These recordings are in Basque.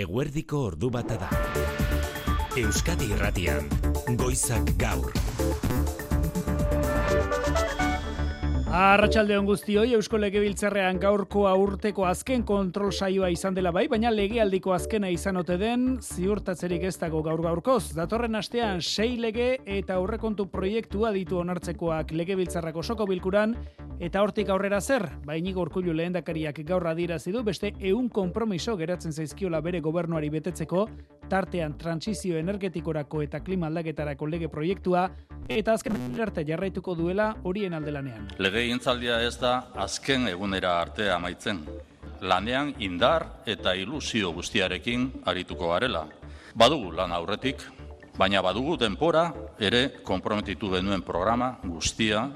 Eguerdiko ordu bata da. Euskadi Irratian, Goizak Gaur. Arratxalde hon guztioi, Eusko Legebiltzarrean gaurkoa urteko azken kontrol saioa izan dela bai, baina legealdiko azkena izan ote den, ziurtatzerik ez dago gaur gaurkoz. Datorren astean, sei lege eta aurrekontu proiektua ditu onartzekoak Legebiltzarrako soko bilkuran, eta hortik aurrera zer, baini gorkulu lehendakariak gaur adirazi du beste ehun konpromiso geratzen zaizkiola bere gobernuari betetzeko, tartean transizio energetikorako eta klima aldaketarako lege proiektua, eta azken arte jarraituko duela horien aldelanean. Lege legegintzaldia ez da azken egunera arte amaitzen. Lanean indar eta ilusio guztiarekin arituko garela. Badugu lan aurretik, baina badugu denpora ere konprometitu benuen programa guztia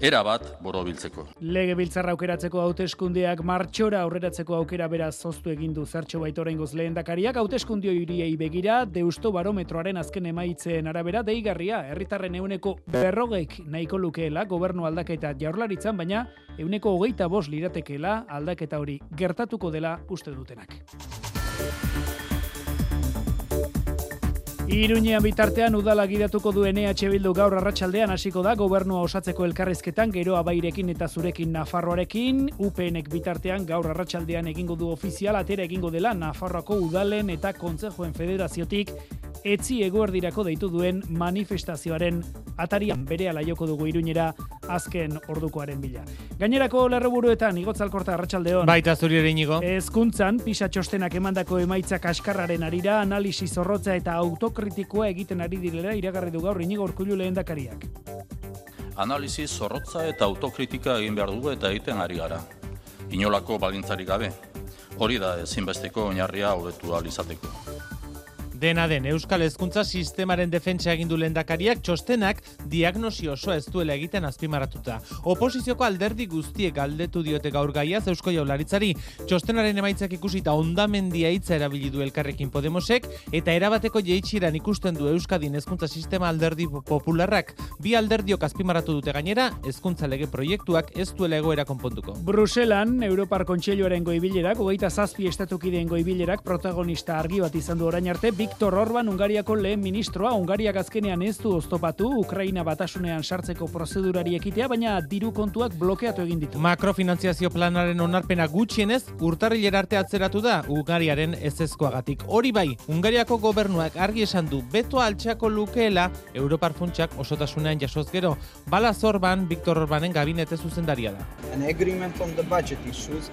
era bat borobiltzeko. Lege biltzarra aukeratzeko hauteskundeak martxora aurreratzeko aukera beraz zoztu egin du zertxo baitorengoz lehendakariak hauteskundio iriei begira deusto barometroaren azken emaitzen arabera deigarria herritarren euneko berrogeik nahiko lukeela gobernu aldaketa jaurlaritzan baina euneko hogeita bos liratekeela aldaketa hori gertatuko dela uste dutenak. Iruñean bitartean udala gidatuko duen EH Bildu gaur arratsaldean hasiko da gobernua osatzeko elkarrizketan gero abairekin eta zurekin Nafarroarekin UPNek bitartean gaur arratsaldean egingo du ofizial atera egingo dela Nafarroako udalen eta kontzejoen federaziotik etzi eguerdirako deitu duen manifestazioaren atarian bere joko dugu iruñera azken ordukoaren bila. Gainerako lerroburuetan, igotzalkorta arratsaldeon. Baita zuri ere inigo. Ezkuntzan, pisa txostenak emandako emaitza kaskarraren arira, analisi zorrotza eta autokritikoa egiten ari direla iragarri du gaur inigo orkulu lehen dakariak. Analisi zorrotza eta autokritika egin behar dugu eta egiten ari gara. Inolako balintzarik gabe. Hori da ezinbesteko oinarria hobetu izateko. Dena den, Euskal Hezkuntza Sistemaren defentsa egindu lendakariak txostenak diagnosi oso ez duela egiten azpimaratuta. Oposizioko alderdi guztiek galdetu diote gaur gaiaz Eusko Jaularitzari. Txostenaren emaitzak ikusita ondamendia hitza erabili du elkarrekin Podemosek eta erabateko jeitxiran ikusten du Euskadin Hezkuntza Sistema alderdi popularrak. Bi alderdiok azpimaratu dute gainera, hezkuntza lege proiektuak ez duela egoera konpontuko. Bruselan, Europar Kontseiluaren goibilerak, hogeita zazpi estatukideen goibilerak protagonista argi bat izan du orain arte, Big Viktor Orban Ungariako lehen ministroa Ungariak azkenean ez du oztopatu Ukraina batasunean sartzeko prozedurari ekitea, baina diru kontuak blokeatu egin ditu. Makrofinantziazio planaren onarpena gutxienez urtarrilera arte atzeratu da Ungariaren ezezkoagatik. Hori bai, Ungariako gobernuak argi esan du beto altxako lukeela Europar funtsak osotasunean jasoz gero. Bala Zorban, Viktor Orbanen gabinete zuzendaria da. An agreement on the budget issues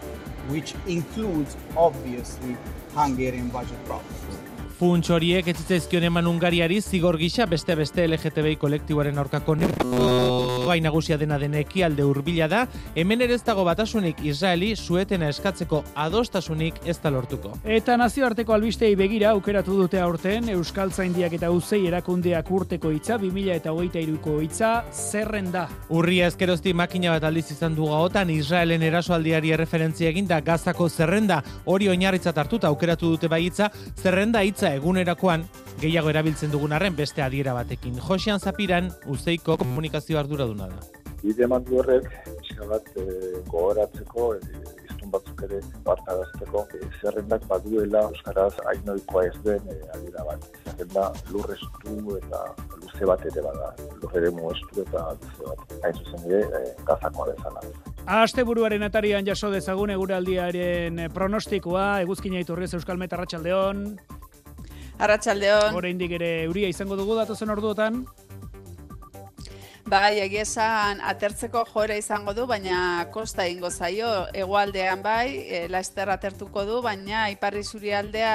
which includes obviously Hungarian budget problems. Funts horiek etzitzezkion eman Ungariari zigor gisa beste beste LGTBI kolektiboaren aurkako gai nagusia dena deneki alde hurbila da, hemen ere ez dago batasunik Israeli suetena eskatzeko adostasunik ez da lortuko. Eta nazioarteko albistei begira aukeratu dute aurten Euskal Zaindiak eta Uzei erakundeak urteko hitza 2000 eta hogeita iruko hitza zerren da. Urria ezkerozti makina bat aldiz izan du gaotan Israelen erasoaldiari referentzia eginda gazako zerrenda hori oinarritzat hartuta aukeratu dute bai hitza zerrenda hitza egunerakoan gehiago erabiltzen dugun arren beste adiera batekin. Josean Zapiran, uzeiko komunikazio ardura duna da. Bide mandu horrek, bat, e, gogoratzeko, e, iztun batzuk ere bartarazteko, e, zerrendak baduela Euskaraz ainoikoa ez den e, adiera bat. Zerrenda lurrestu eta luze bat ere bada. Lurre muestu eta luze bat. Hain zuzen ere, e, gazakoa bezala. Aste buruaren atarian jaso dezagun eguraldiaren pronostikoa, eguzkina iturrez Euskal Metarratxaldeon. Arratxaldeon. Hora indik ere euria izango dugu datozen orduotan. Bai, egiesan atertzeko joera izango du, baina kosta ingo zaio, egualdean bai, e, laester atertuko du, baina iparri zurialdea,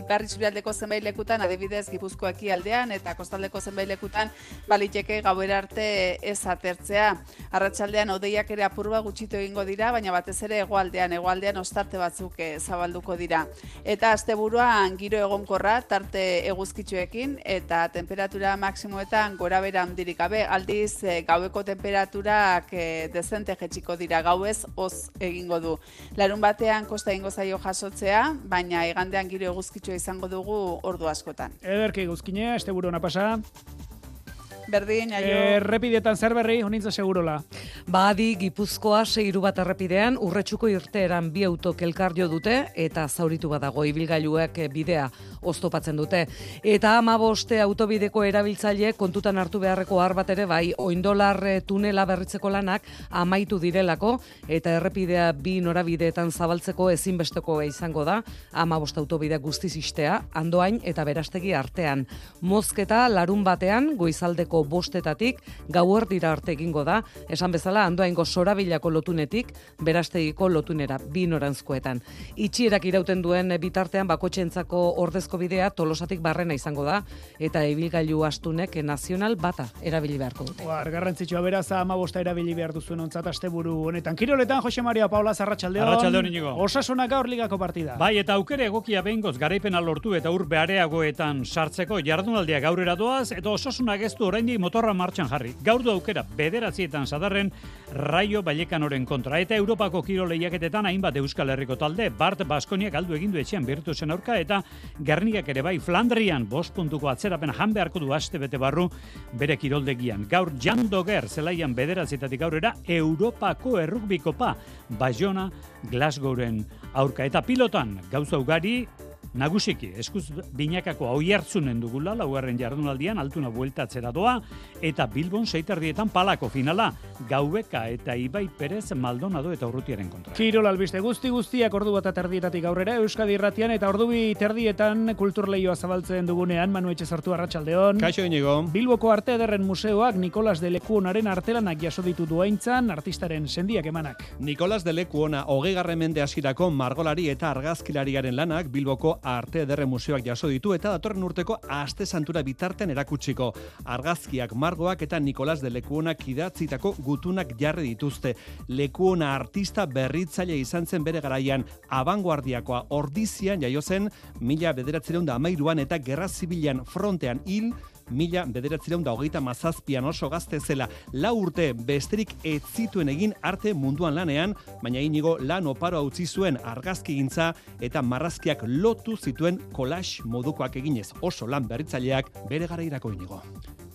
iparri zurialdeko zenbait lekutan, adibidez gipuzkoaki aldean, eta kostaldeko zenbait lekutan, baliteke gauera arte ez atertzea. Arratsaldean odeiak ere apurba gutxitu egingo dira, baina batez ere egualdean, egualdean ostarte batzuk e, zabalduko dira. Eta asteburuan giro egonkorra, tarte eguzkitzuekin, eta temperatura maksimoetan gora bera handirik gabe, aldiz e, gaueko temperaturak e, dezente jetxiko dira gauez oz egingo du. Larun batean kosta egingo zaio jasotzea, baina egandean giro eguzkitsua izango dugu ordu askotan. Ederki eguzkine, este buru pasa. Berdin, aio. Errepidetan zer berri, honintza segurola. Badi Gipuzkoa seiru bat errepidean urretsuko irteeran bi auto kelkar jo dute eta zauritu badago ibilgailuek bidea oztopatzen dute. Eta ama boste autobideko erabiltzaile kontutan hartu beharreko har bat ere bai oindolar eh, tunela berritzeko lanak amaitu direlako eta errepidea bi norabideetan zabaltzeko ezinbesteko izango da ama bost autobide guztiz istea, andoain eta berastegi artean. Mozketa larun batean goizaldeko bostetatik gauer dira arte egingo da, esan bezala andoaingo sorabilako lotunetik berastegiko lotunera bi norantzkoetan. Itxierak irauten duen bitartean bakotxentzako ordezko bidea tolosatik barrena izango da eta ibilgailu astunek nazional bata erabili beharko dute. Oar, garrantzitsua beraz, ama bosta erabili behar duzuen ontzat asteburu honetan. Kiroletan, Jose Maria Paula Zarratxaldeon. Arratsaldeon, Iñigo. Osasuna gaur ligako partida. Bai, eta aukere egokia behingoz garaipena lortu eta ur behareagoetan sartzeko jardunaldia gaurera doaz, eta osasunak ez du oraindik motorra martxan jarri. Gaur du aukera bederatzietan sadarren Raio Vallecanoren kontra. Eta Europako kiro lehiaketetan hainbat Euskal Herriko talde, Bart Baskonia galdu egindu etxean Virtusen aurka, eta Gernikak ere bai Flandrian bost puntuko atzerapen jan beharko du aste bete barru bere kiroldegian. Gaur Jan Doger zelaian bederatzietatik aurrera Europako errukbikopa Bayona Glasgowren aurka. Eta pilotan gauza ugari Nagusiki, eskuz binakako hau jartzunen dugula, laugarren jardunaldian, altuna bueltatzera doa, eta Bilbon seiterdietan palako finala, gaubeka eta Ibai Perez Maldonado eta Urrutiaren kontra. Kirol albiste guzti guztiak ordu bat terdietatik aurrera, Euskadi irratian eta ordubi terdietan kulturleioa zabaltzen dugunean, Manu Etxe sartu arratsaldeon. Kaixo inigo. Bilboko Arte Ederren Museoak Nikolas de Lekuonaren artelanak jaso ditu duaintzan, artistaren sendiak emanak. Nikolas de Lekuona, hogei mende hasirako margolari eta argazkilariaren lanak Bilboko Arte Ederre Museoak jaso ditu eta datorren urteko aste santura bitarten erakutsiko. Argazkiak, margoak eta Nikolas de Lekuonak idatzitako gutunak jarri dituzte. Lekuona artista berritzaile izan zen bere garaian abanguardiakoa ordizian jaio zen mila bederatzereun da amairuan eta gerra zibilan frontean hil mila bederatzireun da hogeita mazazpian oso gazte zela la urte besterik ez zituen egin arte munduan lanean, baina inigo lan oparo utzi zuen argazki gintza eta marrazkiak lotu zituen kolax modukoak eginez oso lan berritzaileak bere gara irako inigo.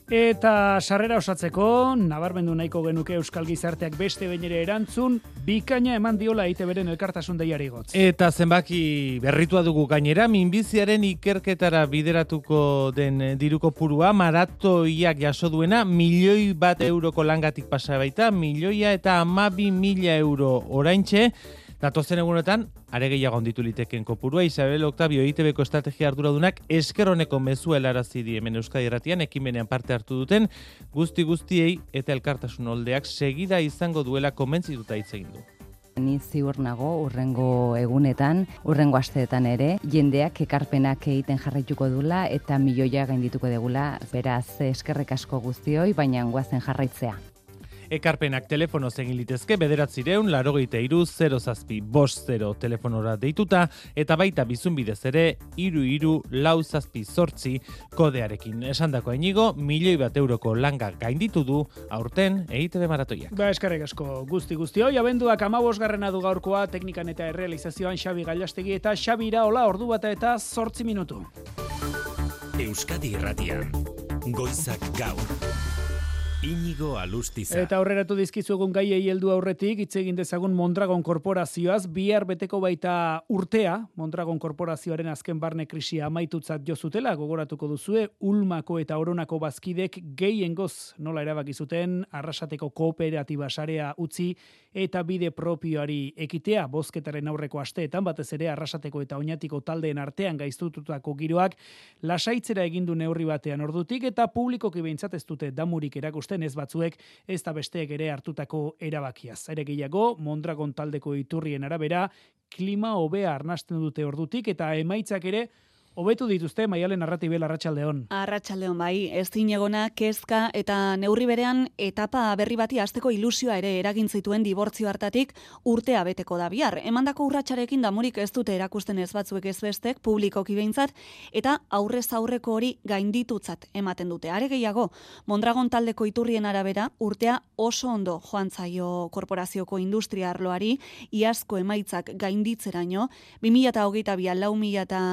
Eta sarrera osatzeko, nabarmendu nahiko genuke Euskal Gizarteak beste behin ere erantzun, bikaina eman diola ite beren elkartasun deiari gotz. Eta zenbaki berritua dugu gainera, minbiziaren ikerketara bideratuko den eh, diruko purua, maratoiak jaso duena, milioi bat euroko langatik pasa baita, milioia eta amabi mila euro oraintxe, Datozen egunetan, are gehiago onditu liteken kopurua, Isabel Octavio ITBko estrategia arduradunak eskeroneko mezua helarazi di hemen Euskadi Erratian, ekimenean parte hartu duten, guzti guztiei eta elkartasun oldeak segida izango duela komentzituta hitz egin du. Ni ziur nago urrengo egunetan, urrengo asteetan ere, jendeak ekarpenak egiten jarraituko dula eta milioia gaindituko degula, beraz eskerrek asko guztioi, baina guazen jarraitzea. Ekarpenak telefono egin litezke bederatzireun, larogeita iru, 0 zazpi, bost 0 telefonora deituta, eta baita bizun bidez ere, iru iru, lau zazpi sortzi kodearekin. Esan dako enigo, milioi bat euroko langa gainditu du, aurten, EITB maratoiak. Ba, eskarrik asko guzti guzti hoi, abenduak amabos garrena du gaurkoa, teknikan eta errealizazioan Xabi Gailastegi eta Xabi Iraola ordu bata eta sortzi minutu. Euskadi Irratian, Goizak Gaur. Inigo Alustiza. Eta aurreratu dizkizuegun gaiei heldu aurretik, hitz egin dezagun Mondragon korporazioaz, bihar beteko baita urtea, Mondragon korporazioaren azken barne krisia amaitutzat jo zutela, gogoratuko duzue, Ulmako eta Oronako bazkidek gehiengoz nola erabaki zuten arrasateko kooperatiba sarea utzi eta bide propioari ekitea bozketaren aurreko asteetan batez ere arrasateko eta oinatiko taldeen artean gaiztututako giroak lasaitzera egin du neurri batean ordutik eta publikoki behintzat ez dute damurik erakusten ez batzuek ez da besteek ere hartutako erabakiaz. Ere gehiago, Mondragon taldeko iturrien arabera, klima hobea arnasten dute ordutik eta emaitzak ere Hobetu dituzte Maialen Arratibel Arratsaldeon. Arratsaldeon bai, ez zinegona kezka eta neurri berean etapa berri bati hasteko ilusioa ere eragin zituen dibortzio hartatik urtea beteko da bihar. Emandako urratsarekin damurik ez dute erakusten ez batzuek ez bestek publikoki behintzat eta aurrez aurreko hori gainditutzat ematen dute. Are gehiago, Mondragon taldeko iturrien arabera urtea oso ondo joan zaio korporazioko industria arloari iazko emaitzak gainditzeraino 2022 lau mila eta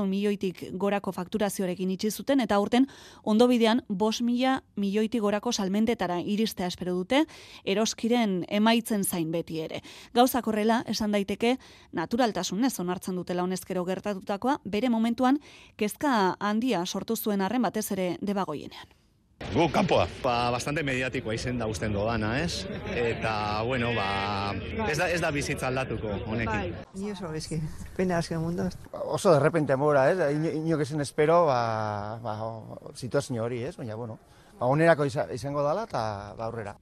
sortzion milioitik gorako fakturazioarekin itxi zuten, eta aurten ondo bidean bos mila milioitik gorako salmentetara iristea espero dute, eroskiren emaitzen zain beti ere. Gauzak horrela, esan daiteke, naturaltasunez onartzen dutela honezkero gertatutakoa, bere momentuan, kezka handia sortu zuen arren batez ere debagoienean. Gu, kanpoa. Ba, bastante mediatikoa izen da usten dodana, ez? Eta, bueno, ba, ez da, ez da bizitza aldatuko, honekin. Bai, ni oso bezki, pena azken mundu. Oso de repente mora, ez? Ino, ino que espero, ba, ba, situazio hori, ez? Baina, bueno, ba, onerako izango dala eta ba, aurrera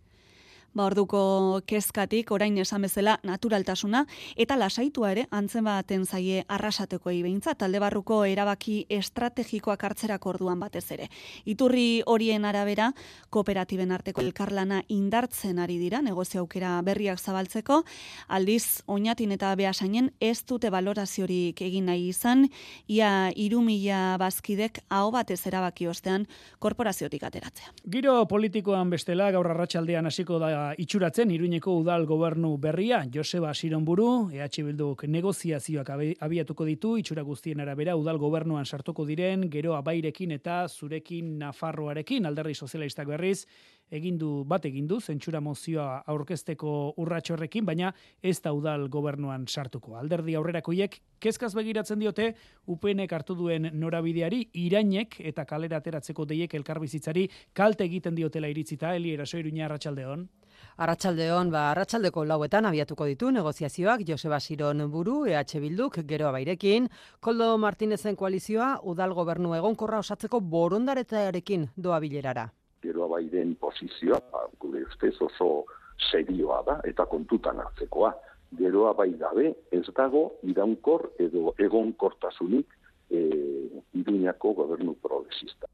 ba orduko kezkatik orain esan bezala naturaltasuna eta lasaitua ere antzen baten zaie arrasateko ibeintza talde barruko erabaki estrategikoak hartzerako orduan batez ere. Iturri horien arabera kooperatiben arteko elkarlana indartzen ari dira negozio aukera berriak zabaltzeko aldiz oinatin eta beasainen ez dute valoraziorik egin nahi izan ia 3000 bazkidek aho batez erabaki ostean korporaziotik ateratzea. Giro politikoan bestela gaur arratsaldean hasiko da itxuratzen Iruñeko udal gobernu berria Joseba Sironburu EH Bilduk negoziazioak abiatuko ditu itxura guztien arabera udal gobernuan sartuko diren gero abairekin eta zurekin Nafarroarekin alderri sozialistak berriz egindu bat egindu zentsura mozioa aurkezteko urratxorrekin baina ez da udal gobernuan sartuko. Alderdi aurrerakoiek kezkaz begiratzen diote UPNek hartu duen norabideari irainek eta kalera ateratzeko deiek elkarbizitzari kalte egiten diotela iritzita. Eli Eraso Iruña Arratsaldeon Arratsaldeon, ba arratsaldeko lauetan abiatuko ditu negoziazioak. Joseba Siron buru EH Bilduk gero abairekin, Koldo Martinezen koalizioa udal gobernu egonkorra osatzeko borondaretarekin doa bilerara. Gero abairen posizioa, ba, gure ustez oso serioa da eta kontutan hartzekoa. Gero abai gabe ez dago iraunkor edo egonkortasunik e, iruñako gobernu progresista.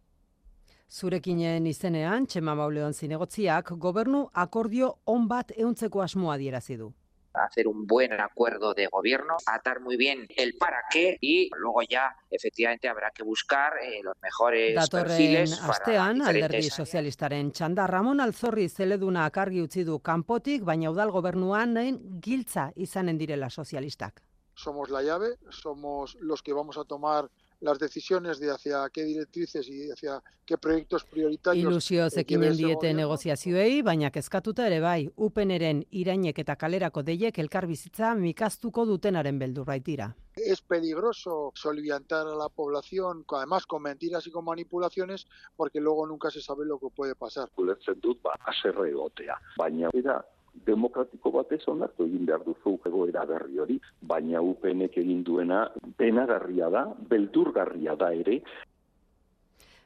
Zurekinen izenean, Txema Bauleon zinegotziak, gobernu akordio on bat euntzeko asmoa dierazi du hacer un buen acuerdo de gobierno, atar muy bien el para qué y luego ya efectivamente habrá que buscar eh, los mejores Datorren perfiles astean, alderdi sozialistaren txanda Ramon Alzorri zeleduna akargi utzi du kanpotik, baina udal gobernuan nahin giltza izanen direla sozialistak. Somos la llave, somos los que vamos a tomar las decisiones de hacia qué directrices y hacia qué proyectos prioritarios. Ilusio zekinen eh, diete negoziazioei, baina kezkatuta ere bai, upeneren irainek eta kalerako deiek elkar bizitza mikaztuko dutenaren beldur baitira. Es peligroso soliviantar a la población, además con mentiras y con manipulaciones, porque luego nunca se sabe lo que puede pasar. Ulertzen dut, ba, aserre egotea. Baina, era, demokratiko batez onartu egin behar duzu egoera berri hori, baina UPNek egin duena penagarria da, beldurgarria da ere.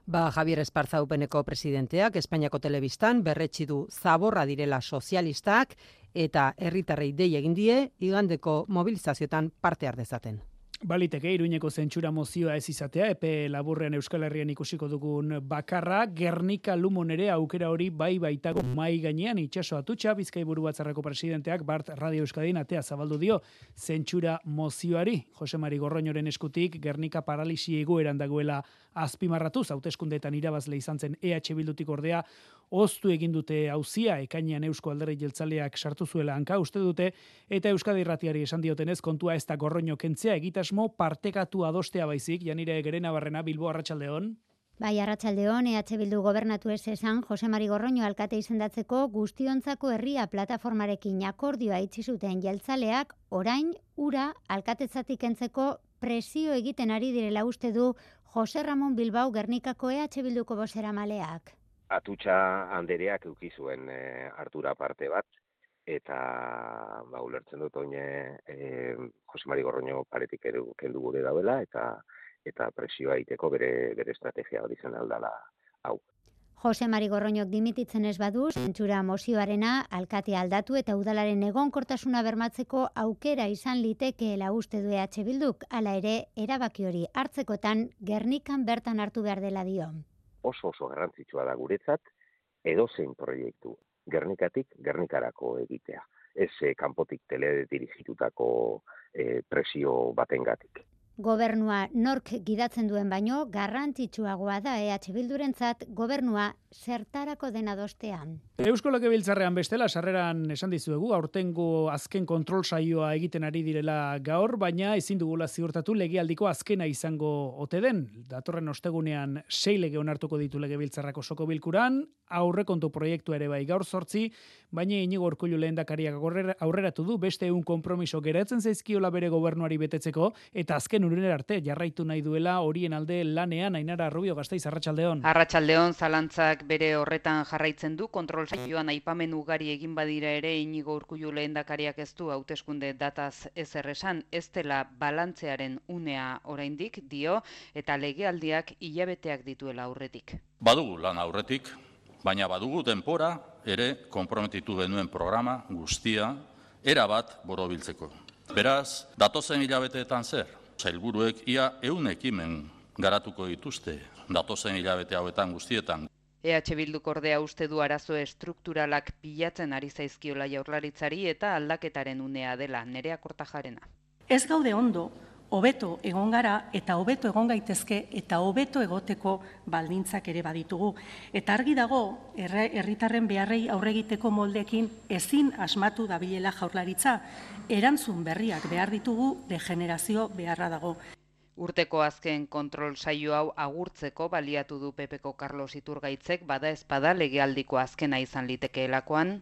Ba, Javier Esparza UPNeko presidenteak Espainiako telebistan berretsi du zaborra direla sozialistak eta herritarrei dei egin die igandeko mobilizazioetan parte har dezaten. Baliteke, iruñeko zentsura mozioa ez izatea, epe laburrean Euskal Herrian ikusiko dugun bakarra, Gernika Lumon ere aukera hori bai baitago mai gainean itxaso atutxa, bizkai buru batzarrako presidenteak, Bart Radio Euskadin atea zabaldu dio zentsura mozioari. Jose Mari Gorroñoren eskutik, Gernika paralisi egoeran dagoela azpimarratu, zauteskundetan irabazle izan zen EH Bildutik ordea, oztu egin dute hauzia, ekainean Eusko Alderri Jeltzaleak sartu zuela hanka, uste dute, eta Euskadi Irratiari esan diotenez, kontua ez da gorroño kentzea, egitasmo partekatu adostea baizik, janire gerena barrena, Bilbo Arratxaldeon. Bai, Arratxaldeon, EH Bildu gobernatu ez esan, Jose Mari Gorroño alkate izendatzeko guztiontzako herria plataformarekin akordioa itzi zuten jeltzaleak, orain, ura, alkatetzatik entzeko presio egiten ari direla uste du Jose Ramon Bilbao Gernikako EH Bilduko bosera maleak. Atutxa handereak euki zuen e, hartura parte bat, eta ba, ulertzen dut oine e, Jose Mari Gorroño paretik ere kendu gure dauela, eta eta presioa iteko bere, bere estrategia hori zen aldala hau. Jose Mari Gorroñok dimititzen ez badu, zentsura mozioarena, alkate aldatu eta udalaren egonkortasuna bermatzeko aukera izan litekeela uste du EH Bilduk, hala ere, erabaki hori hartzekotan Gernikan bertan hartu behar dela dio. Oso oso garrantzitsua da guretzat, edozein proiektu, Gernikatik, Gernikarako egitea. Ez eh, kanpotik teledirigitutako eh, presio batengatik. Gobernua nork gidatzen duen baino garrantzitsuagoa da EH Bildurentzat gobernua zertarako dena dostean. Eusko Legebiltzarrean bestela sarreran esan dizuegu aurtengo azken kontrol saioa egiten ari direla gaur, baina ezin dugula ziurtatu legealdiko azkena izango ote den. Datorren ostegunean sei lege onartuko ditu Legebiltzarrako soko bilkuran, aurrekontu proiektu ere bai gaur sortzi, baina inigo urkullu lehendakariak aurreratu du beste egun konpromiso geratzen zaizkiola bere gobernuari betetzeko eta azken urunen arte jarraitu nahi duela horien alde lanean Ainara Rubio Gasteiz Arratsaldeon. Arratsaldeon zalantzak bere horretan jarraitzen du kontrol saioan aipamen ugari egin badira ere inigo urkullu lehendakariak ez du hauteskunde dataz ezer esan ez dela balantzearen unea oraindik dio eta legealdiak hilabeteak dituela aurretik. Badugu lan aurretik, baina badugu denpora ere konprometitu denuen programa guztia erabat borobiltzeko. Beraz, datozen hilabeteetan zer? Zailburuek ia eun ekimen garatuko dituzte datozen hilabete hauetan guztietan. EH Bilduk ordea uste du arazo estrukturalak pilatzen ari zaizkiola jaurlaritzari eta aldaketaren unea dela nerea kortajarena. Ez gaude ondo, hobeto egon gara eta hobeto egon gaitezke eta hobeto egoteko baldintzak ere baditugu. Eta argi dago, herritarren beharrei aurregiteko moldekin ezin asmatu dabilela jaurlaritza, erantzun berriak behar ditugu degenerazio beharra dago. Urteko azken kontrol saio hau agurtzeko baliatu du Pepeko Carlos Iturgaitzek bada espada legealdiko azkena izan litekeelakoan.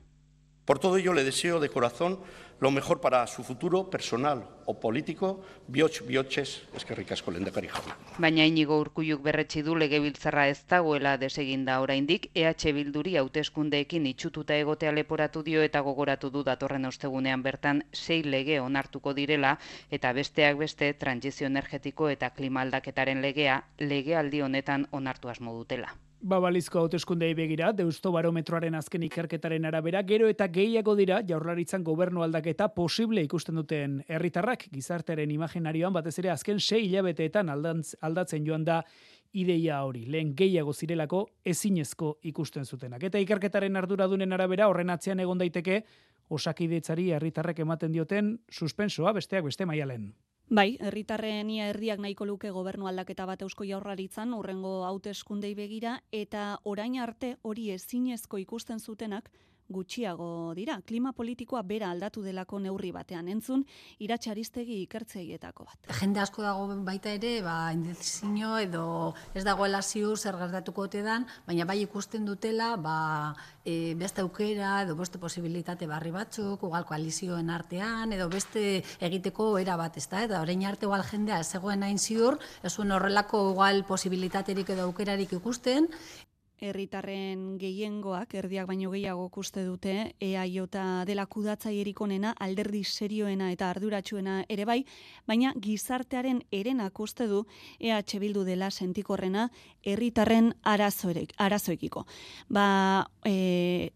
Por todo ello le deseo de corazón lo mejor para su futuro personal o político, bihotx bihotxez eskerrik asko lehendakari jauna. Baina inigo urkulluk berretsi du legebiltzarra ez dagoela deseginda oraindik EH Bilduri hauteskundeekin itxututa egotea leporatu dio eta gogoratu du datorren ostegunean bertan sei lege onartuko direla eta besteak beste trantsizio energetiko eta klima aldaketaren legea legealdi honetan onartu asmo dutela. Babalizko hauteskundei begira, deusto barometroaren azken ikerketaren arabera, gero eta gehiago dira jaurlaritzan gobernu aldaketa posible ikusten duten herritarrak gizartearen imaginarioan batez ere azken sei hilabeteetan aldatzen joan da ideia hori. Lehen gehiago zirelako ezinezko ikusten zutenak. Eta ikerketaren arduradunen arabera horren atzean egon daiteke osakidetzari herritarrek ematen dioten suspensoa besteak beste maialen. Bai, herritarren ia herriak nahiko luke gobernu aldaketa bat eusko jaurlaritzan urrengo hauteskundei begira eta orain arte hori ezinezko ikusten zutenak gutxiago dira. Klima politikoa bera aldatu delako neurri batean entzun iratxaristegi ikertzeietako bat. Jende asko dago baita ere, ba, indizio edo ez dagoela ziur zer gertatuko ote dan, baina bai ikusten dutela ba, e, beste aukera edo beste posibilitate barri batzuk, ugal koalizioen artean, edo beste egiteko era bat, ez da? Eta orain arte ugal jendea ez zegoen hain ziur, ez horrelako ugal posibilitaterik edo aukerarik ikusten, herritarren gehiengoak erdiak baino gehiago ikuste dute EAJ dela kudatzaierik onena alderdi serioena eta arduratsuena ere bai baina gizartearen erenak uste du EH bildu dela sentikorrena herritarren arazoekiko. Ba e,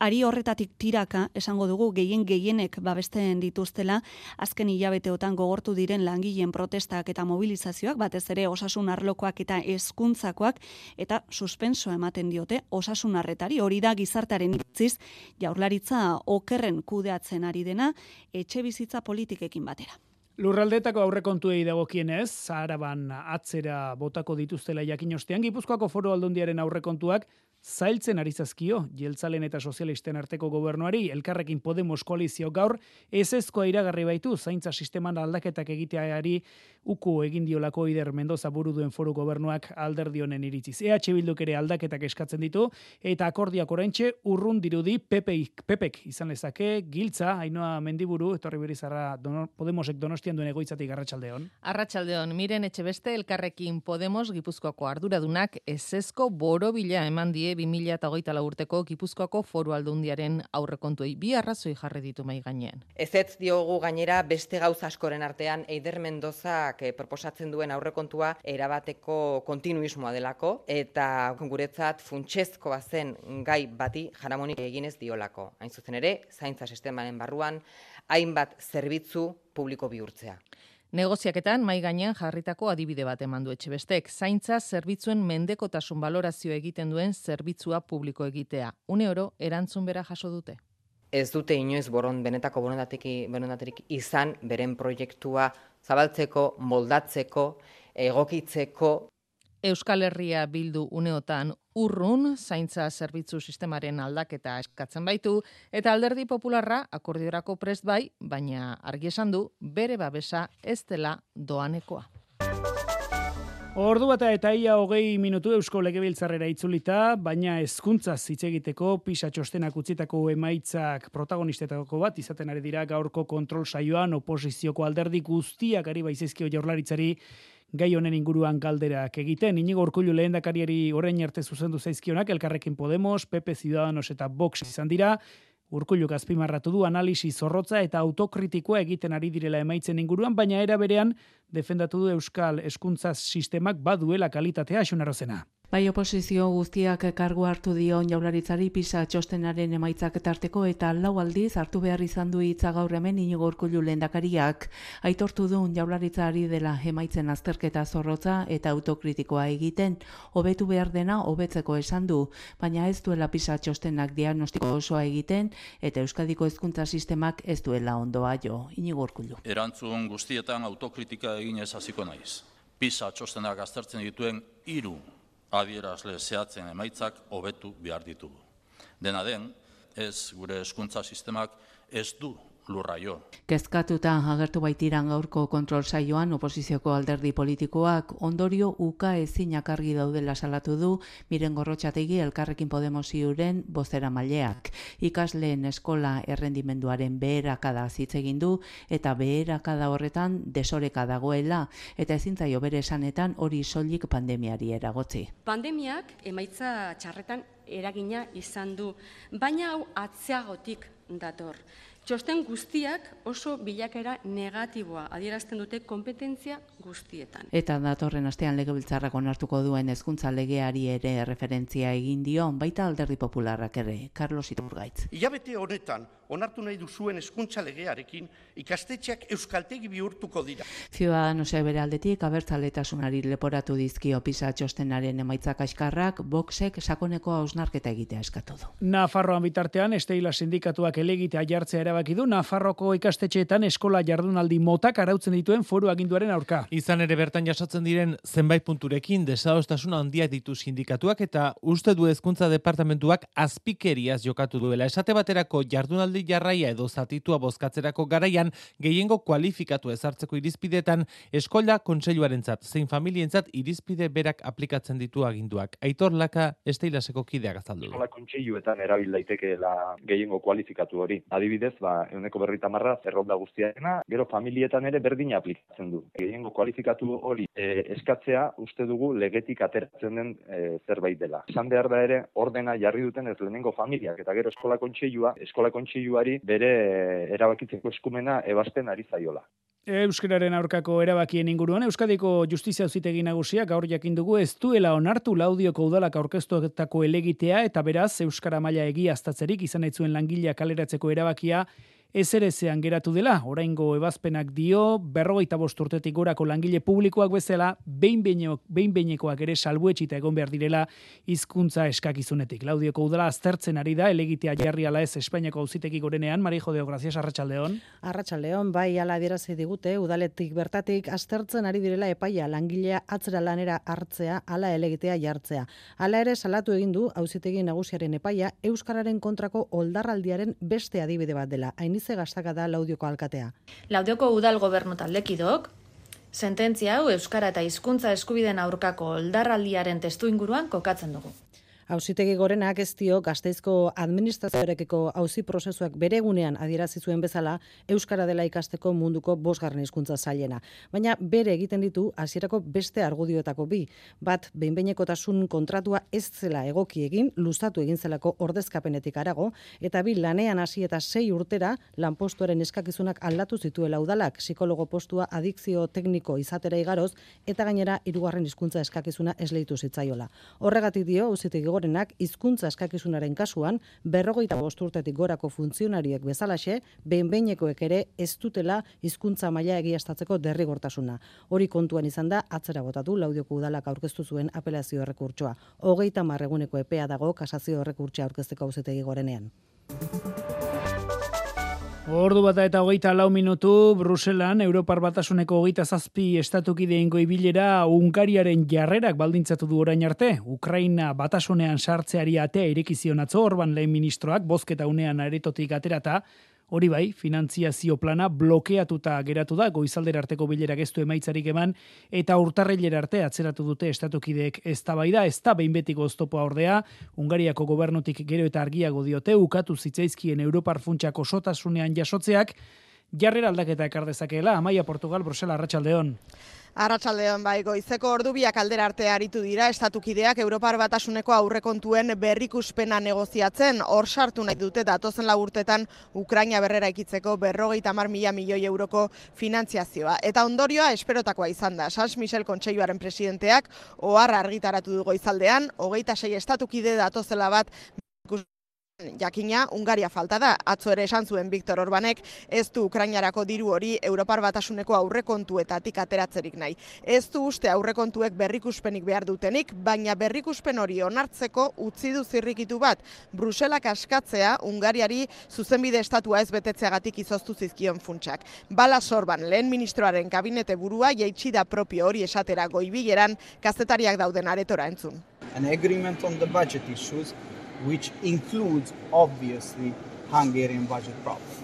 ari horretatik tiraka esango dugu gehien gehienek babesten dituztela azken hilabeteotan gogortu diren langileen protestak eta mobilizazioak batez ere osasun arlokoak eta hezkuntzakoak eta suspensoa ematen diote osasun arretari hori da gizartaren itziz jaurlaritza okerren kudeatzen ari dena etxe bizitza politikekin batera. Lurraldetako aurrekontuei dagokienez, Zaharaban atzera botako dituztela jakin ostean, Gipuzkoako foro aldundiaren aurrekontuak zailtzen ari zazkio, jeltzalen eta sozialisten arteko gobernuari, elkarrekin Podemos koalizio gaur, ez ezkoa iragarri baitu, zaintza sisteman aldaketak egiteari uku egin diolako ider Mendoza buru duen foru gobernuak alderdionen iritziz. EH Bilduk ere aldaketak eskatzen ditu, eta akordiak oraintxe urrun dirudi Pepek, Pepek izan lezake, giltza, hainoa mendiburu, etorri berizarra dono, Podemosek donostian duen egoitzatik arratsaldeon. Arratsaldeon, miren etxe beste elkarrekin Podemos Gipuzkoako arduradunak ez ezko borobila eman die 2008 urteko Gipuzkoako foru aldundiaren aurrekontuei bi arrazoi jarri ditu mai gainean. Ez ez diogu gainera beste gauza askoren artean Eider Mendozak eh, proposatzen duen aurrekontua erabateko kontinuismoa delako eta guretzat funtsezkoa zen gai bati jaramonik eginez diolako. Hain zuzen ere, zaintza sistemaren barruan hainbat zerbitzu publiko bihurtzea. Negoziaketan mai gainean jarritako adibide bat eman du etxebestek, zaintza zerbitzuen mendekotasun balorazio egiten duen zerbitzua publiko egitea. Une oro erantzun bera jaso dute. Ez dute inoiz boron benetako borondaterik izan beren proiektua zabaltzeko, moldatzeko, egokitzeko. Euskal Herria bildu uneotan urrun zaintza zerbitzu sistemaren aldaketa eskatzen baitu eta alderdi popularra akordiorako prest bai, baina argi esan du bere babesa ez dela doanekoa. Ordu bata eta ia hogei minutu Eusko Legebiltzarrera itzulita, baina hezkuntza hitz egiteko pisa txostenak utzitako emaitzak protagonistetako bat izaten ari dira gaurko kontrol saioan oposizioko alderdi guztiak ari baizizkio jaurlaritzari gai honen inguruan galderak egiten. Inigo Urkullu lehendakariari orain arte zuzendu zaizkionak elkarrekin Podemos, PP Ciudadanos eta Vox izan dira. Urkullu azpimarratu du analisi zorrotza eta autokritikoa egiten ari direla emaitzen inguruan, baina era berean defendatu du Euskal Hezkuntza Sistemak baduela kalitatea xunarozena. Bai oposizio guztiak kargu hartu dio jaularitzari pisa txostenaren emaitzak tarteko eta lau aldiz hartu behar izan du hitza gaur hemen inigo urkullu lendakariak. Aitortu du jaularitzari dela emaitzen azterketa zorrotza eta autokritikoa egiten, hobetu behar dena hobetzeko esan du, baina ez duela pisa txostenak diagnostiko osoa egiten eta Euskadiko hezkuntza sistemak ez duela ondoa jo, inigo urkullu. Erantzun guztietan autokritika egin ez hasiko naiz. Pisa txostenak aztertzen dituen hiru adierazle zehatzen emaitzak hobetu behar ditugu. Dena den, ez gure eskuntza sistemak ez du lurraio. Kezkatuta agertu baitiran gaurko kontrol saioan oposizioko alderdi politikoak ondorio uka ezinak argi daudela salatu du miren gorrotxategi elkarrekin Podemos iuren bozera maileak. Ikasleen eskola errendimenduaren beherakada hitz egin du eta beherakada horretan desoreka dagoela eta ezintzaio bere esanetan hori soilik pandemiari eragotzi. Pandemiak emaitza txarretan eragina izan du, baina hau atzeagotik dator. Txosten guztiak oso bilakera negatiboa adierazten dute kompetentzia guztietan. Eta datorren astean legebiltzarrak onartuko duen hezkuntza legeari ere referentzia egin dio, baita alderdi popularrak ere, Carlos Iturgaitz. Ilabete honetan, onartu nahi duzuen hezkuntza legearekin ikastetxeak euskaltegi bihurtuko dira. Ciudadanosek bere aldetik abertzaletasunari leporatu dizkio pisa txostenaren emaitzak askarrak, boxek sakoneko hausnarketa egitea eskatu du. Nafarroan bitartean, esteila sindikatuak elegitea jartzea erabaki du, Nafarroko ikastetxeetan eskola jardunaldi motak arautzen dituen foru aginduaren aurka. Izan ere bertan jasotzen diren zenbait punturekin desadostasuna handiak ditu sindikatuak eta uste du hezkuntza departamentuak azpikeriaz jokatu duela. Esate baterako jardunaldi jarraia edo zatitua bozkatzerako garaian gehiengo kualifikatu ezartzeko irizpidetan eskola kontseiluarentzat zein familientzat irizpide berak aplikatzen ditu aginduak. Aitor Laka esteilaseko kideak azaldu. Eskola kontseiluetan erabil daitekeela gehiengo kualifikatu hori. Adibidez, ba, euneko berrita marra, zerronda guztiarena, gero familietan ere berdina aplikatzen du. Gehiengo kualifikatu hori e, eskatzea uste dugu legetik ateratzen den e, zerbait dela. Esan behar da ere, ordena jarri duten ez lehenengo familiak, eta gero eskola kontseilua, eskola kontseiluari bere e, erabakitzeko eskumena ebazten ari zaiola. Euskararen aurkako erabakien inguruan, Euskadiko Justizia Auzitegi Nagusiak gaur jakin dugu ez duela onartu laudioko udalak aurkeztuetako elegitea eta beraz Euskara maila egiaztatzerik izan zuen langilea kaleratzeko erabakia ezerezean geratu dela, oraingo ebazpenak dio, berrogeita bost urtetik gorako langile publikoak bezala, behin behinekoak ere salbuetxita egon behar direla hizkuntza eskakizunetik. Laudioko udala aztertzen ari da, elegitea jarri ala ez Espainiako auzitegi gorenean, Mari Jodeo, gracias, Arratxaldeon. Arratxaldeon, bai, ala adierazi digute, udaletik bertatik aztertzen ari direla epaia langilea atzera lanera hartzea, ala elegitea jartzea. Hala ere salatu egin du auzitegi nagusiaren epaia Euskararen kontrako oldarraldiaren beste adibide bat dela. Hain Ize Gastaka da Laudioko alkatea. Laudioko udal gobernu taldekidok, sententzia hau Euskara eta hizkuntza eskubiden aurkako oldarraldiaren testu inguruan kokatzen dugu. Hauzitegi gorenak ez dio gazteizko administrazioarekeko hauzi prozesuak bere egunean adierazi zuen bezala Euskara dela ikasteko munduko bosgarren hizkuntza zailena. Baina bere egiten ditu hasierako beste argudioetako bi. Bat, behinbeinekotasun kontratua ez zela egoki egin, luzatu egin zelako ordezkapenetik arago, eta bi lanean hasi eta sei urtera lanpostuaren eskakizunak aldatu zituela udalak, psikologo postua adikzio tekniko izatera igaroz, eta gainera hirugarren hizkuntza eskakizuna esleitu zitzaiola. Horregatik dio, hauzitegi gorenak hizkuntza eskakizunaren kasuan berrogeita bosturtetik gorako funtzionariek bezalaxe, behin-behinekoek ere ez dutela hizkuntza maila egiaztatzeko derrigortasuna. Hori kontuan izan da, atzera botatu laudioko udalak aurkeztu zuen apelazio errekurtsoa. Hogeita marreguneko epea dago kasazio errekurtsoa aurkezteko auzetegi gorenean. Ordu bata eta hogeita lau minutu, Bruselan, Europar Batasuneko hogeita zazpi estatukideen goibilera Ungariaren jarrerak baldintzatu du orain arte. Ukraina Batasunean sartzeari atea irekizion atzo, orban lehen ministroak, bozketa unean aretotik aterata, Hori bai, finantziazio plana blokeatuta geratu da, goizaldera arteko bilera geztu emaitzarik eman, eta urtarrilera arte atzeratu dute estatukideek ez da bai da, ez da behin betiko oztopoa ordea, Ungariako gobernutik gero eta argiago diote, ukatu zitzaizkien Europar funtsak osotasunean jasotzeak, jarrera aldaketa ekardezakela, Amaia Portugal, Brusela, Arratxaldeon. Arratsaldean bai goizeko ordubiak aldera arte aritu dira estatukideak Europar Batasuneko aurrekontuen berrikuspena negoziatzen hor sartu nahi dute datozen la urtetan Ukraina berrera ikitzeko berrogeita mar mila milioi euroko finantziazioa. Eta ondorioa esperotakoa izan da. Sans Michel Kontseiluaren presidenteak oharra argitaratu du goizaldean, hogeita sei estatukide datozela bat Jakina, Ungaria falta da, atzo ere esan zuen Viktor Orbanek, ez du Ukrainarako diru hori Europar Batasuneko aurrekontuetatik ateratzerik nahi. Ez du uste aurrekontuek berrikuspenik behar dutenik, baina berrikuspen hori onartzeko utzi du zirrikitu bat, Bruselak askatzea Ungariari zuzenbide estatua ez betetzeagatik izoztu zizkion funtsak. Bala sorban, lehen ministroaren kabinete burua jaitsi da propio hori esatera goibileran, kazetariak dauden aretora entzun. An agreement on the budget issues which includes obviously Hungarian budget problems.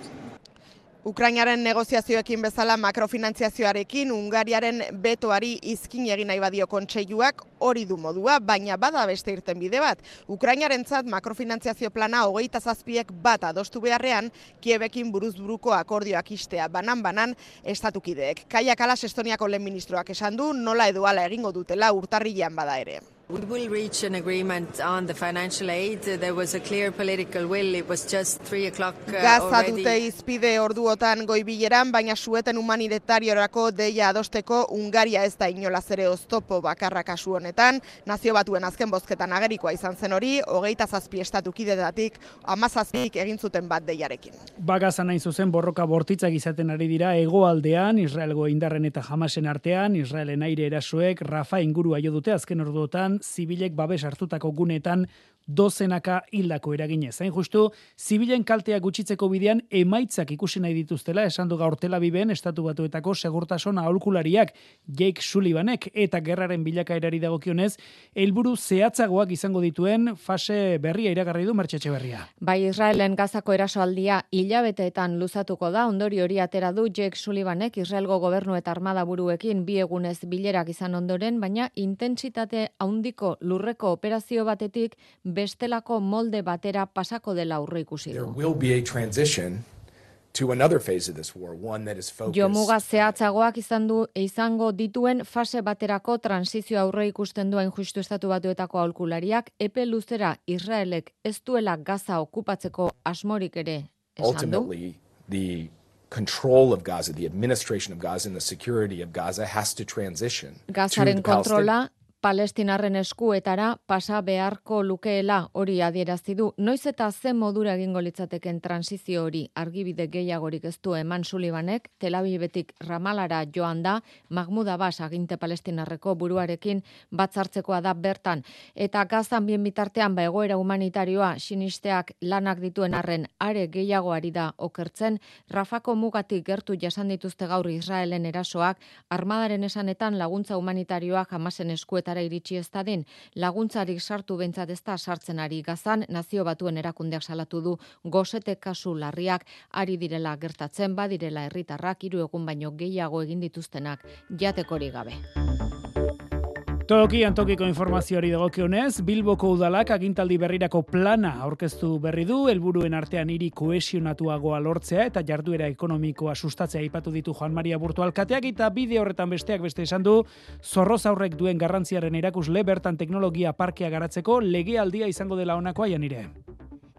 Ukrainaren negoziazioekin bezala makrofinantziazioarekin Ungariaren betoari izkin egin nahi badio kontseiluak hori du modua, baina bada beste irten bide bat. Ukrainarentzat makrofinantziazio plana hogeita zazpiek bat adostu beharrean, Kiebekin buruz buruko akordioak istea banan-banan estatukideek. Kaia Kalas Estoniako lehen ministroak esan du, nola edo ala egingo dutela urtarrilean bada ere. We will reach an agreement on the financial aid. There was a clear political will. It was just 3 o'clock uh, Gaza dute izpide orduotan goibileran, baina sueten humanitariorako deia adosteko Ungaria ez da inolaz ere oztopo bakarra kasu honetan. Nazio batuen azken bozketan agerikoa izan zen hori, hogeita zazpi estatukidetatik, amazazpik egin zuten bat deiarekin. Bagaza nahi zuzen borroka bortitzak izaten ari dira hegoaldean, Israelgo indarren eta jamasen artean, Israelen aire erasoek, Rafa ingurua jo dute azken orduotan, zibilek babes hartutako gunetan dozenaka hildako eraginez. Zain justu, zibilen kalteak gutxitzeko bidean emaitzak ikusi nahi dituztela, esan du gaur Tel estatu batuetako segurtasun aholkulariak Jake Sullivanek eta gerraren bilakaerari dagokionez, helburu zehatzagoak izango dituen fase berria iragarri du martxetxe berria. Bai Israelen gazako erasoaldia hilabeteetan luzatuko da, ondori hori atera du Jake Sullivanek Israelgo gobernu eta armada buruekin bi egunez bilerak izan ondoren, baina intentsitate haundiko lurreko operazio batetik bestelako molde batera pasako dela aurre ikusi du. to another phase of this war, one that is focused. Jomuga zehatzagoak izan du izango dituen fase baterako transizio aurre ikusten duen justu estatu batuetako aholkulariak epe luzera Israelek ez duela Gaza okupatzeko asmorik ere esan du. Ultimately, the control of Gaza, the administration of Gaza and the security of Gaza has to transition. Gazaren kontrola palestinarren eskuetara pasa beharko lukeela hori adierazti du. Noiz eta ze modura egingo litzateken transizio hori? Argibide gehiagorik ez du eman Sulibanek, Tel Avivetik Ramalara joan da, Mahmud Abbas aginte palestinarreko buruarekin batzartzekoa da bertan. Eta gazan bien bitartean ba egoera humanitarioa sinisteak lanak dituen arren are gehiagoari da okertzen, Rafako mugatik gertu jasan dituzte gaur Israelen erasoak, armadaren esanetan laguntza humanitarioa jamasen eskuetara iritsi ez dadin, laguntzarik sartu bentsat ez da sartzen ari gazan, nazio batuen erakundeak salatu du. Gozete kasu larriak ari direla gertatzen badirela herritarrak hiru egun baino gehiago egin dituztenak. Jatekori gabe. Toki antokiko informazioari dagokionez, Bilboko udalak agintaldi berrirako plana aurkeztu berri du, helburuen artean hiri koesionatuagoa lortzea eta jarduera ekonomikoa sustatzea aipatu ditu Juan Maria Burtu Alkateak eta bide horretan besteak beste esan du, zorroz aurrek duen garrantziaren erakusle bertan teknologia parkea garatzeko legealdia izango dela honakoa janire.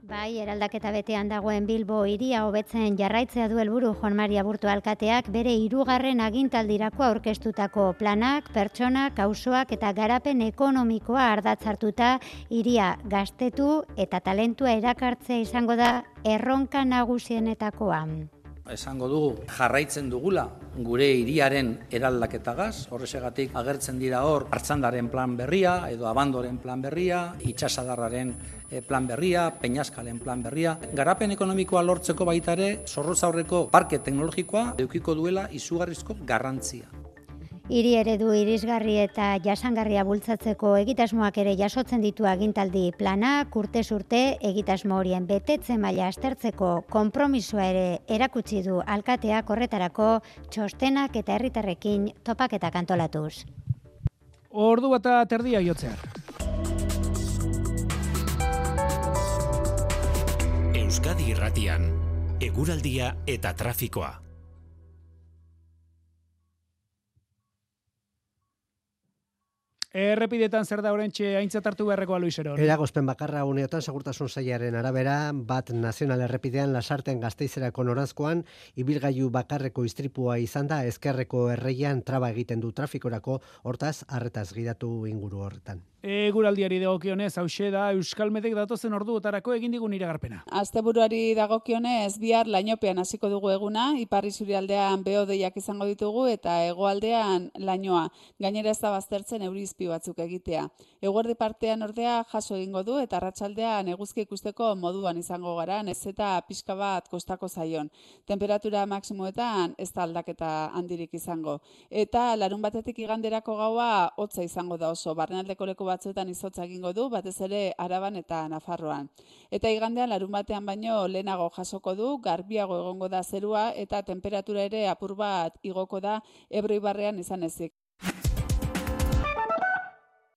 Bai, eraldaketa betean dagoen Bilbo iria hobetzen jarraitzea du helburu Juan Maria Burto alkateak bere hirugarren agintaldirako aurkeztutako planak, pertsonak, auzoak eta garapen ekonomikoa ardatzartuta iria gaztetu eta talentua erakartzea izango da erronka nagusienetakoa. Esango dugu jarraitzen dugula gure hiriaren eraldaketagaz, horresegatik agertzen dira hor hartzandaren plan berria edo abandoren plan berria, itxasadarraren eh, plan berria, peñaskalen plan berria. Garapen ekonomikoa lortzeko baita ere, zorrozaurreko parke teknologikoa eukiko duela izugarrizko garrantzia. Hiri eredu irisgarri eta jasangarria bultzatzeko egitasmoak ere jasotzen ditu agintaldi plana, urte urte egitasmo horien betetze maila astertzeko konpromisoa ere erakutsi du alkateak horretarako txostenak eta herritarrekin topaketa kantolatuz. Ordu eta terdia jotzear. Euskadi Irratian, eguraldia eta trafikoa. Errepidetan zer da orentxe aintzat hartu beharreko Luisero. Eragozpen bakarra uneotan segurtasun sailaren arabera, bat nazional errepidean lasarten gazteizerako norazkoan, ibilgailu bakarreko istripua izan da ezkerreko erreian traba egiten du trafikorako, hortaz, arretaz gidatu inguru horretan. Eguraldiari dagokionez, hause da Euskal Medek datozen orduotarako egin digun iragarpena. Asteburuari dagokionez, bihar lainopean hasiko dugu eguna, iparri zurialdean beodeiak izango ditugu eta hegoaldean lainoa. Gainera ez da baztertzen eurizpi batzuk egitea. Eguerdi partean ordea jaso egingo du eta arratsaldean eguzki ikusteko moduan izango gara, ez eta pixka bat kostako zaion. Temperatura maksimoetan ez da aldaketa handirik izango. Eta larun batetik iganderako gaua hotza izango da oso. Barrenaldeko leku batzuetan izotza egingo du, batez ere Araban eta Nafarroan. Eta igandean larun batean baino lehenago jasoko du, garbiago egongo da zerua eta temperatura ere apur bat igoko da Ebro Ibarrean izan ezik.